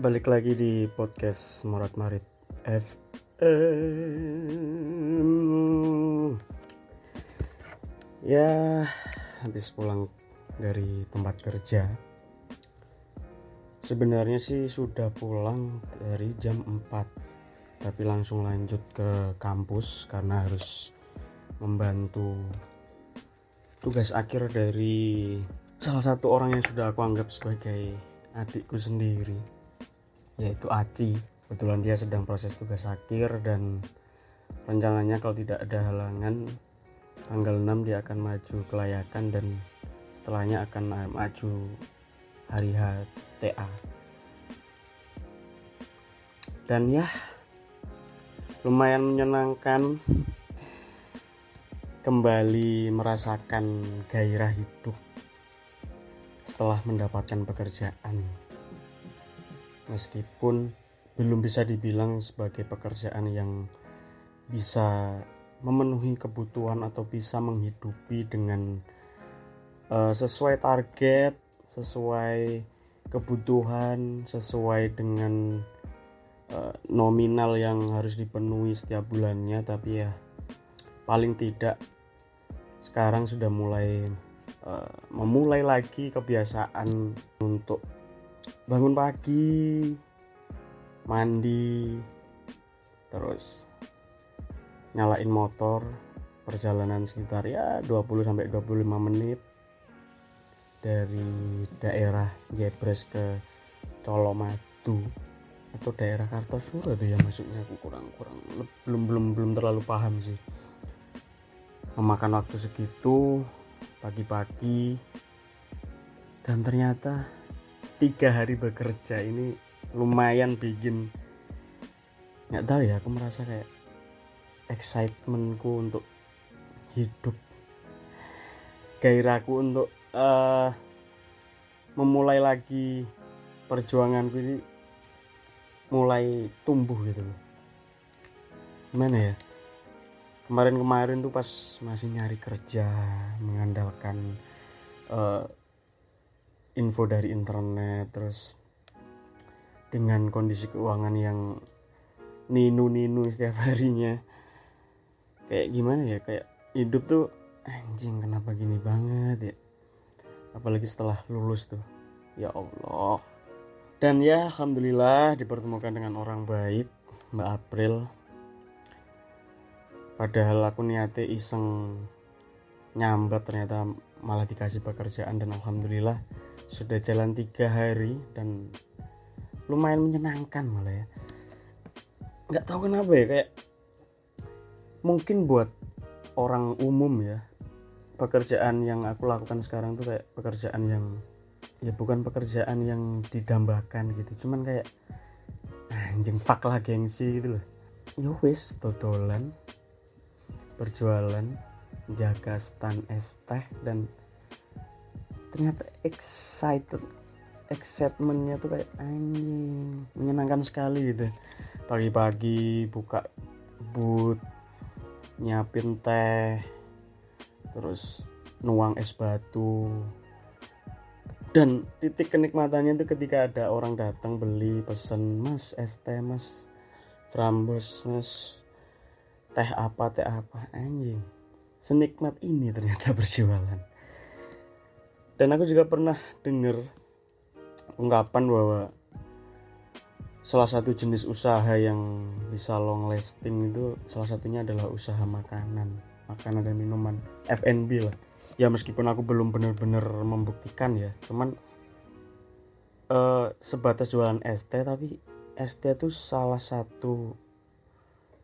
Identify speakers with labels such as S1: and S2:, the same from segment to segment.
S1: Balik lagi di podcast Morat Marit FM. Ya, habis pulang dari tempat kerja. Sebenarnya sih sudah pulang dari jam 4. Tapi langsung lanjut ke kampus karena harus membantu tugas akhir dari salah satu orang yang sudah aku anggap sebagai adikku sendiri yaitu Aci. Kebetulan dia sedang proses tugas akhir dan rencananya kalau tidak ada halangan tanggal 6 dia akan maju kelayakan dan setelahnya akan maju hari HTA dan ya lumayan menyenangkan kembali merasakan gairah hidup setelah mendapatkan pekerjaan meskipun belum bisa dibilang sebagai pekerjaan yang bisa memenuhi kebutuhan atau bisa menghidupi dengan uh, sesuai target, sesuai kebutuhan, sesuai dengan uh, nominal yang harus dipenuhi setiap bulannya, tapi ya paling tidak sekarang sudah mulai uh, memulai lagi kebiasaan untuk bangun pagi mandi terus nyalain motor perjalanan sekitar ya 20 sampai 25 menit dari daerah Jebres ke Colomadu atau daerah Kartosura tuh ya maksudnya aku kurang-kurang belum belum belum terlalu paham sih. Memakan waktu segitu pagi-pagi dan ternyata tiga hari bekerja ini lumayan bikin. Nggak tahu ya aku merasa kayak excitementku untuk hidup. Gairahku untuk uh, memulai lagi perjuanganku ini mulai tumbuh gitu loh. Gimana ya? Kemarin-kemarin tuh pas masih nyari kerja mengandalkan uh, info dari internet terus dengan kondisi keuangan yang ninu-ninu setiap harinya. Kayak gimana ya kayak hidup tuh anjing kenapa gini banget ya? Apalagi setelah lulus tuh. Ya Allah. Dan ya Alhamdulillah dipertemukan dengan orang baik Mbak April. Padahal aku niatnya iseng nyambat ternyata malah dikasih pekerjaan dan Alhamdulillah sudah jalan tiga hari dan lumayan menyenangkan malah ya. Nggak tahu kenapa ya kayak mungkin buat orang umum ya pekerjaan yang aku lakukan sekarang tuh kayak pekerjaan yang ya bukan pekerjaan yang didambakan gitu cuman kayak anjing fuck lah gengsi gitu loh. Ya wis totolan berjualan jaga stand es teh dan ternyata excited excitementnya tuh kayak anjing menyenangkan sekali gitu. Pagi-pagi buka boot nyiapin teh terus nuang es batu. Dan titik kenikmatannya itu ketika ada orang datang beli pesen mas es teh mas frambos mas teh apa teh apa? Anjing senikmat ini ternyata berjualan dan aku juga pernah dengar ungkapan bahwa salah satu jenis usaha yang bisa long lasting itu salah satunya adalah usaha makanan makanan dan minuman F&B lah. Ya meskipun aku belum benar-benar membuktikan ya cuman uh, sebatas jualan ST tapi ST itu salah satu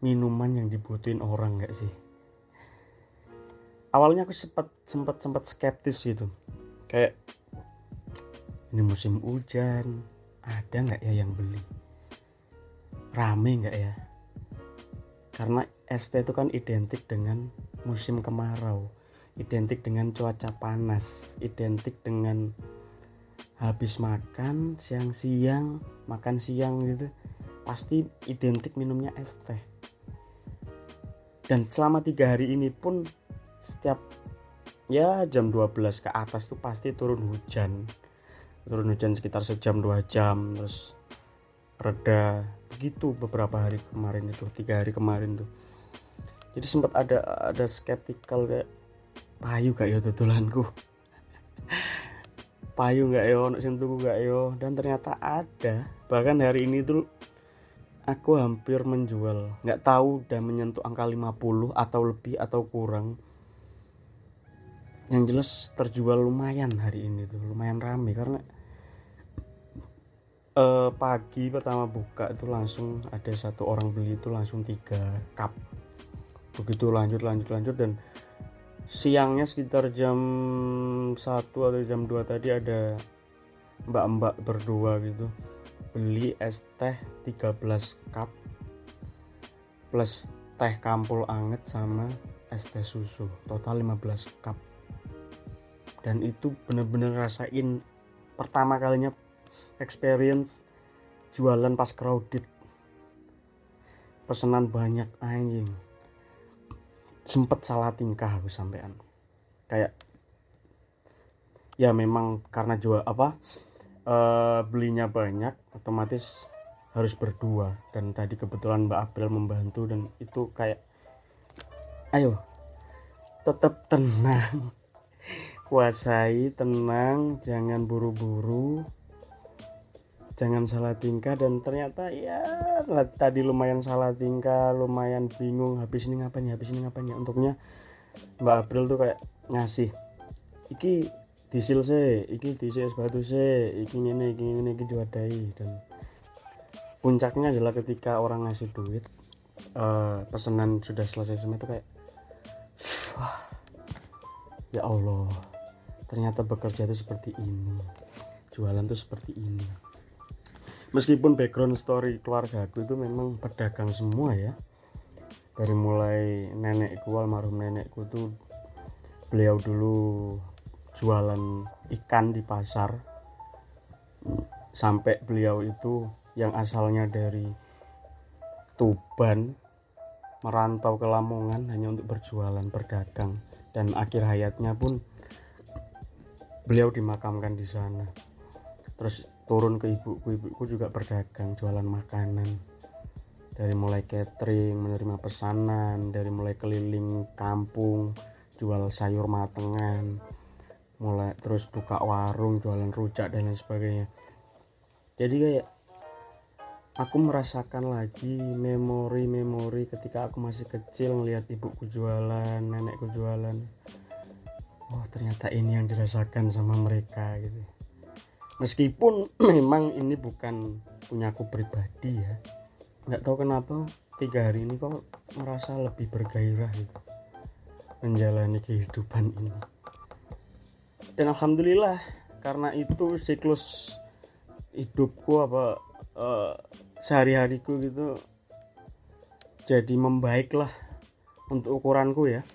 S1: minuman yang dibutuhin orang nggak sih awalnya aku sempat sempat sempat skeptis gitu. Kayak ini musim hujan ada nggak ya yang beli? Rame nggak ya? Karena ST itu kan identik dengan musim kemarau identik dengan cuaca panas identik dengan habis makan siang-siang makan siang gitu pasti identik minumnya es teh. Dan selama tiga hari ini pun setiap ya jam 12 ke atas tuh pasti turun hujan. Turun hujan sekitar sejam dua jam terus reda. Begitu beberapa hari kemarin itu tiga hari kemarin tuh. Jadi sempat ada ada skeptikal kayak payu gak yo tutulanku payu gak yo untuk sentuhku gak yo dan ternyata ada. Bahkan hari ini tuh aku hampir menjual. Nggak tahu udah menyentuh angka 50 atau lebih atau kurang yang jelas terjual lumayan hari ini tuh lumayan rame karena uh, pagi pertama buka itu langsung ada satu orang beli itu langsung tiga cup. Begitu lanjut lanjut lanjut dan siangnya sekitar jam 1 atau jam 2 tadi ada mbak-mbak berdua gitu beli es teh 13 cup plus teh kampul anget sama es teh susu total 15 cup dan itu bener-bener rasain pertama kalinya experience jualan pas crowded. Pesanan banyak anjing. Sempet salah tingkah aku sampean. Kayak ya memang karena jual apa uh, belinya banyak otomatis harus berdua. Dan tadi kebetulan Mbak April membantu dan itu kayak ayo tetap tenang kuasai tenang jangan buru-buru jangan salah tingkah dan ternyata ya tadi lumayan salah tingkah lumayan bingung habis ini ngapain ya habis ini ngapain ya untuknya Mbak April tuh kayak ngasih iki disil se iki disil es batu se iki ini iki ini iki juadai dan puncaknya adalah ketika orang ngasih duit uh, pesanan sudah selesai semua itu kayak wah ya Allah ternyata bekerja itu seperti ini. Jualan tuh seperti ini. Meskipun background story keluarga aku itu memang pedagang semua ya. Dari mulai nenekku almarhum nenekku tuh beliau dulu jualan ikan di pasar. Sampai beliau itu yang asalnya dari Tuban merantau ke Lamongan hanya untuk berjualan berdagang. Dan akhir hayatnya pun beliau dimakamkan di sana. Terus turun ke ibuku. Ibuku juga berdagang jualan makanan. Dari mulai catering menerima pesanan dari mulai keliling kampung jual sayur matengan mulai terus buka warung jualan rujak dan lain sebagainya. Jadi kayak aku merasakan lagi memori-memori ketika aku masih kecil ngelihat ibuku jualan nenekku jualan oh ternyata ini yang dirasakan sama mereka gitu. Meskipun memang ini bukan punya aku pribadi ya. Nggak tahu kenapa tiga hari ini kok merasa lebih bergairah gitu menjalani kehidupan ini. Dan alhamdulillah karena itu siklus hidupku apa uh, sehari-hariku gitu jadi membaik lah untuk ukuranku ya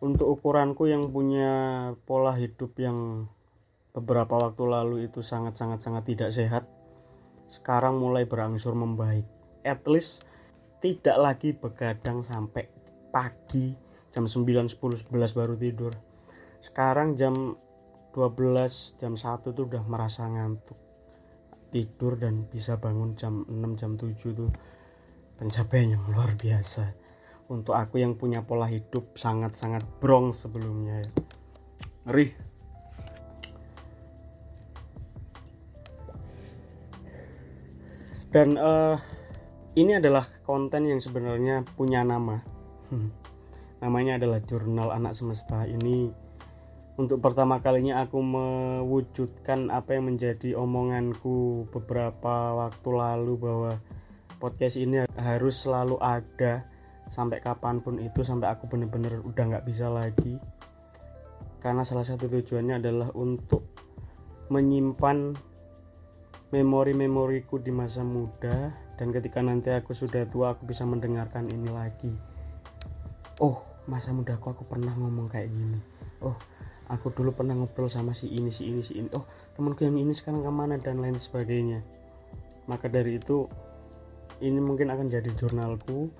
S1: untuk ukuranku yang punya pola hidup yang beberapa waktu lalu itu sangat-sangat sangat tidak sehat sekarang mulai berangsur membaik. At least tidak lagi begadang sampai pagi jam 9, 10, 11 baru tidur. Sekarang jam 12 jam 1 tuh udah merasa ngantuk. Tidur dan bisa bangun jam 6 jam 7 tuh pencapaian yang luar biasa untuk aku yang punya pola hidup sangat-sangat brong sebelumnya ya. Ngeri. Dan uh, ini adalah konten yang sebenarnya punya nama. Namanya adalah jurnal anak semesta. Ini untuk pertama kalinya aku mewujudkan apa yang menjadi omonganku beberapa waktu lalu bahwa podcast ini harus selalu ada sampai kapan pun itu sampai aku bener-bener udah nggak bisa lagi. Karena salah satu tujuannya adalah untuk menyimpan memori-memoriku di masa muda. Dan ketika nanti aku sudah tua aku bisa mendengarkan ini lagi. Oh masa mudaku aku pernah ngomong kayak gini. Oh aku dulu pernah ngobrol sama si ini si ini si ini. Oh temanku yang ini sekarang ke mana dan lain sebagainya. Maka dari itu ini mungkin akan jadi jurnalku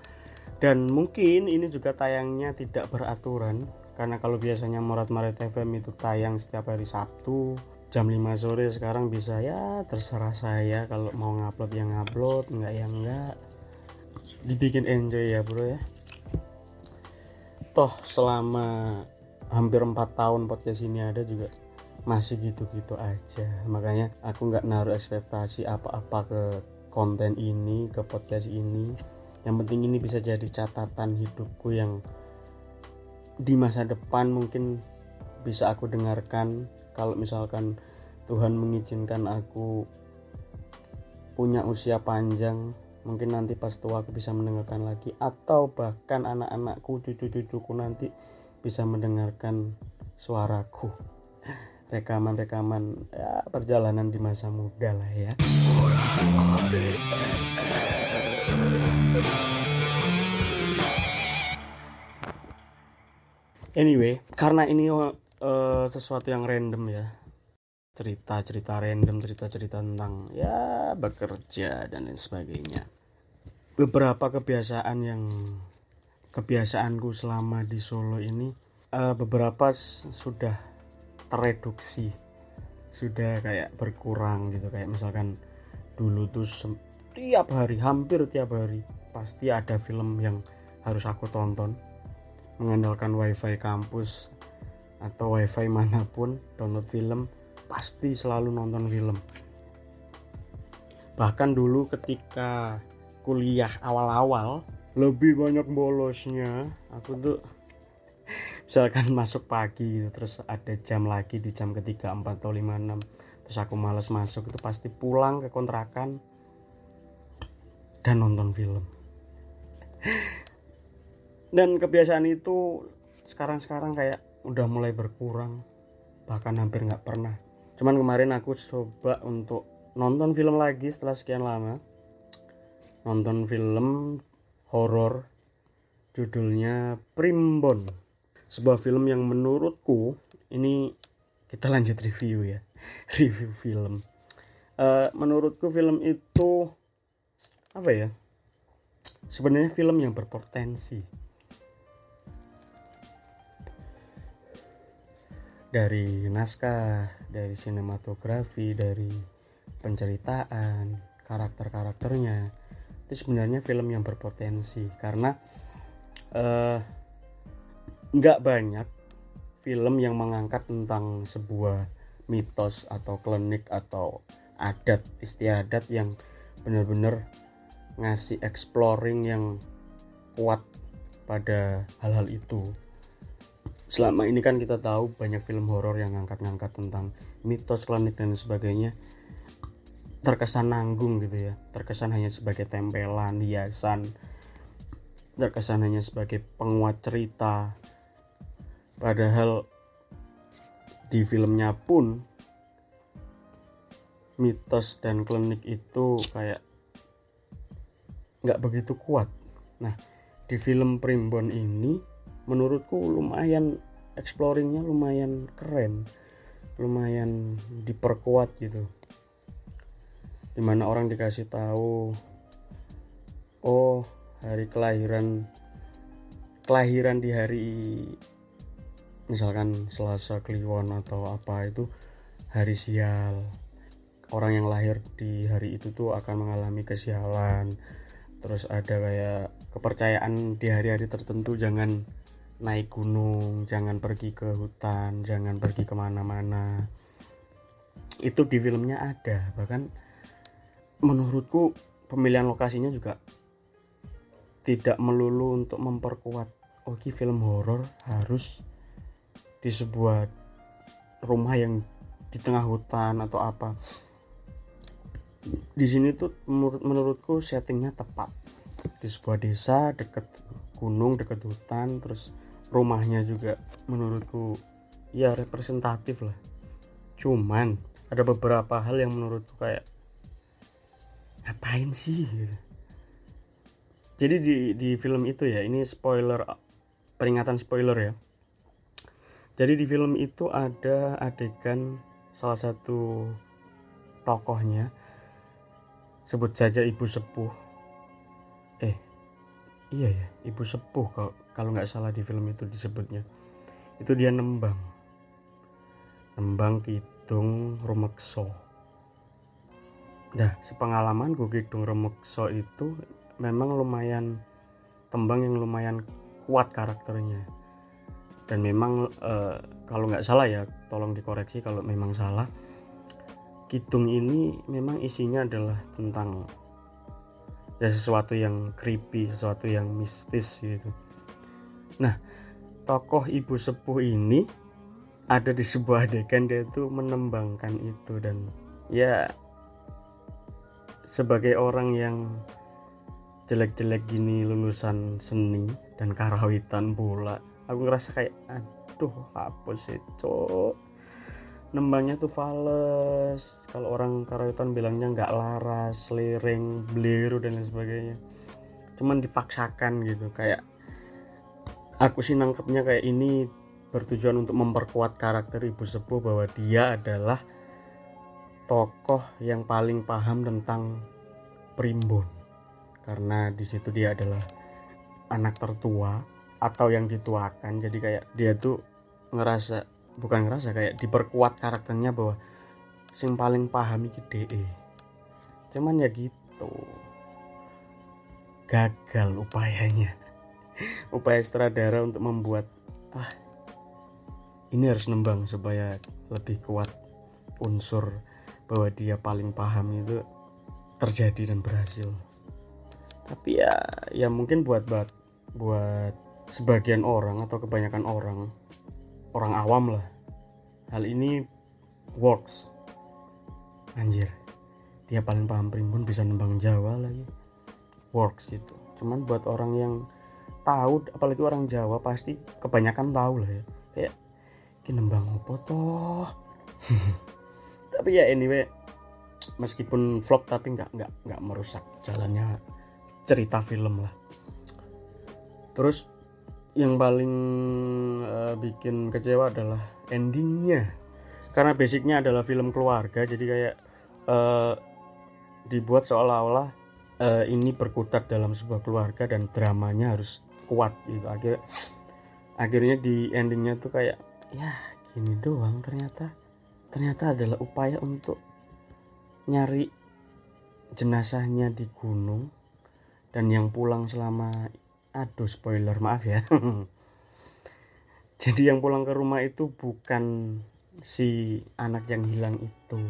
S1: dan mungkin ini juga tayangnya tidak beraturan karena kalau biasanya Morat Maret FM itu tayang setiap hari Sabtu jam 5 sore sekarang bisa ya terserah saya kalau mau ngupload yang ngupload enggak ya enggak. Dibikin enjoy ya bro ya. Toh selama hampir 4 tahun podcast ini ada juga masih gitu-gitu aja. Makanya aku nggak naruh ekspektasi apa-apa ke konten ini ke podcast ini yang penting ini bisa jadi catatan hidupku yang di masa depan mungkin bisa aku dengarkan. Kalau misalkan Tuhan mengizinkan aku punya usia panjang mungkin nanti pas tua aku bisa mendengarkan lagi. Atau bahkan anak-anakku cucu-cucuku nanti bisa mendengarkan suaraku rekaman-rekaman ya, perjalanan di masa muda lah ya. Anyway karena ini uh, sesuatu yang random ya. Cerita-cerita random cerita-cerita tentang ya bekerja dan lain sebagainya. Beberapa kebiasaan yang kebiasaanku selama di Solo ini uh, beberapa sudah tereduksi. Sudah kayak berkurang gitu kayak misalkan dulu tuh tiap hari hampir tiap hari pasti ada film yang harus aku tonton. Mengandalkan wifi kampus atau wifi mana pun download film pasti selalu nonton film. Bahkan dulu ketika kuliah awal-awal lebih banyak bolosnya aku tuh misalkan masuk pagi gitu terus ada jam lagi di jam ketiga empat atau lima enam terus aku males masuk itu pasti pulang ke kontrakan dan nonton film. Dan kebiasaan itu sekarang-sekarang kayak udah mulai berkurang bahkan hampir nggak pernah. Cuman kemarin aku coba untuk nonton film lagi setelah sekian lama. Nonton film horor judulnya Primbon sebuah film yang menurutku ini kita lanjut review ya. Review film. Uh, menurutku film itu apa ya? Sebenarnya film yang berpotensi. Dari naskah, dari sinematografi, dari penceritaan, karakter-karakternya. Itu sebenarnya film yang berpotensi. Karena uh, nggak banyak film yang mengangkat tentang sebuah mitos atau klinik atau adat istiadat yang benar-benar ngasih exploring yang kuat pada hal-hal itu. Selama ini kan kita tahu banyak film horor yang ngangkat-ngangkat tentang mitos klinik dan sebagainya. Terkesan nanggung gitu ya. Terkesan hanya sebagai tempelan hiasan. Terkesan hanya sebagai penguat cerita padahal di filmnya pun mitos dan klinik itu kayak nggak begitu kuat. Nah di film Primbon ini menurutku lumayan exploringnya lumayan keren lumayan diperkuat gitu. Di mana orang dikasih tahu oh hari kelahiran kelahiran di hari misalkan Selasa Kliwon atau apa itu hari sial. Orang yang lahir di hari itu tuh akan mengalami kesialan. Terus ada kayak kepercayaan di hari-hari tertentu jangan naik gunung jangan pergi ke hutan jangan pergi ke mana-mana. Itu di filmnya ada. Bahkan menurutku pemilihan lokasinya juga tidak melulu untuk memperkuat oke oh, film horor harus di sebuah rumah yang di tengah hutan atau apa. Di sini tuh menurut menurutku settingnya tepat. Di sebuah desa deket gunung deket hutan terus rumahnya juga menurutku ya representatif lah. Cuman ada beberapa hal yang menurutku kayak ngapain sih? gitu. jadi di di film itu ya ini spoiler peringatan spoiler ya jadi di film itu ada adegan salah satu tokohnya sebut saja ibu sepuh. Eh iya ya ibu sepuh kalau kalau nggak salah di film itu disebutnya. Itu dia nembang. Nembang kidung rumekso nah sepengalaman gue kidung rumekso itu memang lumayan tembang yang lumayan kuat karakternya dan memang e, kalau nggak salah ya tolong dikoreksi kalau memang salah kidung ini memang isinya adalah tentang ya sesuatu yang creepy sesuatu yang mistis gitu. Nah tokoh ibu sepuh ini ada di sebuah adegan dia itu menembangkan itu. Dan ya sebagai orang yang jelek-jelek gini lulusan seni dan karawitan pula aku ngerasa kayak aduh apa sih cok nembangnya tuh fales. Kalau orang karawitan bilangnya nggak laras lereng beliru dan lain sebagainya. Cuman dipaksakan gitu kayak aku sih nangkepnya kayak ini bertujuan untuk memperkuat karakter ibu sepuh bahwa dia adalah tokoh yang paling paham tentang primbon karena di situ dia adalah anak tertua atau yang dituakan. Jadi kayak dia tuh ngerasa bukan ngerasa kayak diperkuat karakternya bahwa sing paling paham iki DE cuman ya gitu. Gagal upayanya. Upaya sutradara untuk membuat ah ini harus nembang supaya lebih kuat unsur bahwa dia paling paham itu terjadi dan berhasil. Tapi ya ya mungkin buat buat buat sebagian orang atau kebanyakan orang orang awam lah. Hal ini works. Anjir dia paling paham primbon bisa nembang Jawa lagi. Works gitu. Cuman buat orang yang tahu apalagi orang Jawa pasti kebanyakan tahu lah ya. Kayak ini nembang apa toh? Tapi ya anyway meskipun vlog tapi nggak nggak nggak merusak jalannya cerita film lah. Terus yang paling uh, bikin kecewa adalah endingnya. Karena basicnya adalah film keluarga jadi kayak uh, dibuat seolah-olah uh, ini berkutat dalam sebuah keluarga dan dramanya harus kuat gitu. Akhir akhirnya di endingnya tuh kayak ya gini doang ternyata. Ternyata adalah upaya untuk nyari jenazahnya di gunung dan yang pulang selama aduh spoiler maaf ya. Jadi yang pulang ke rumah itu bukan si anak yang hilang itu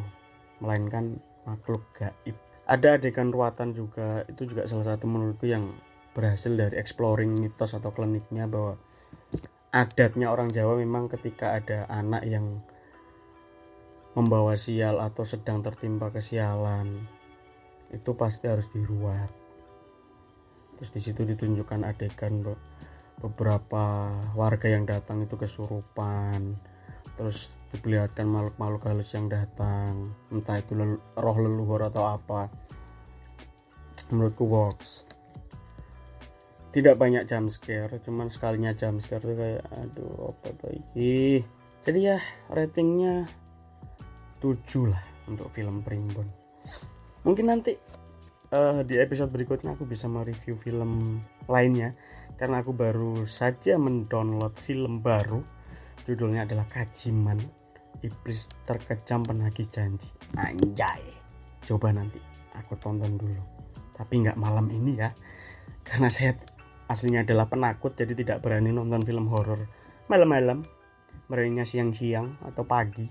S1: melainkan makhluk gaib. Ada adegan ruatan juga itu juga salah satu menurutku yang berhasil dari exploring mitos atau kliniknya bahwa adatnya orang Jawa memang ketika ada anak yang membawa sial atau sedang tertimpa kesialan itu pasti harus diruat terus di situ ditunjukkan adegan beberapa warga yang datang itu kesurupan. Terus diperlihatkan makhluk-makhluk halus yang datang. Entah itu lelu, roh leluhur atau apa. Menurutku works. Tidak banyak jump scare cuman sekalinya jump scare tuh kayak aduh apa tuh ini jadi ya ratingnya 7 lah untuk film Primbon. Mungkin nanti uh, di episode berikutnya aku bisa mereview film lainnya. Karena aku baru saja mendownload film baru. Judulnya adalah Kajiman. Iblis Terkejam Penagih Janji. Anjay. Coba nanti aku tonton dulu. Tapi nggak malam ini ya. Karena saya aslinya adalah penakut jadi tidak berani nonton film horor malam-malam. Merenya siang-siang atau pagi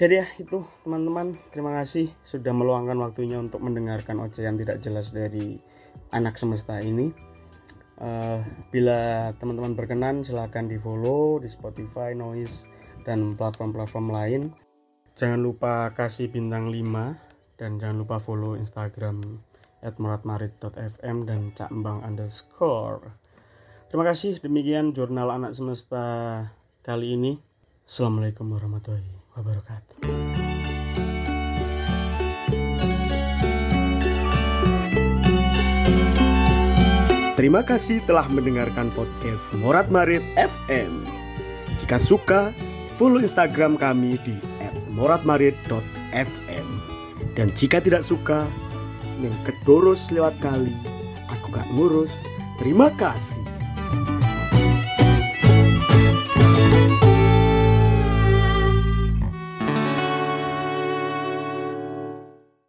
S1: jadi ya itu teman-teman terima kasih sudah meluangkan waktunya untuk mendengarkan ocehan tidak jelas dari anak semesta ini. Uh, bila teman-teman berkenan silahkan di follow di Spotify, Noise dan platform-platform lain. Jangan lupa kasih bintang 5 dan jangan lupa follow Instagram at muradmarit.fm dan cakembang underscore. Terima kasih demikian jurnal anak semesta kali ini. Assalamualaikum warahmatullahi wabarakatuh Terima kasih telah mendengarkan podcast Morat Marit FM. Jika suka, follow Instagram kami di @moratmarit.fm. Dan jika tidak suka, yang kedurus lewat kali, aku gak ngurus. Terima kasih.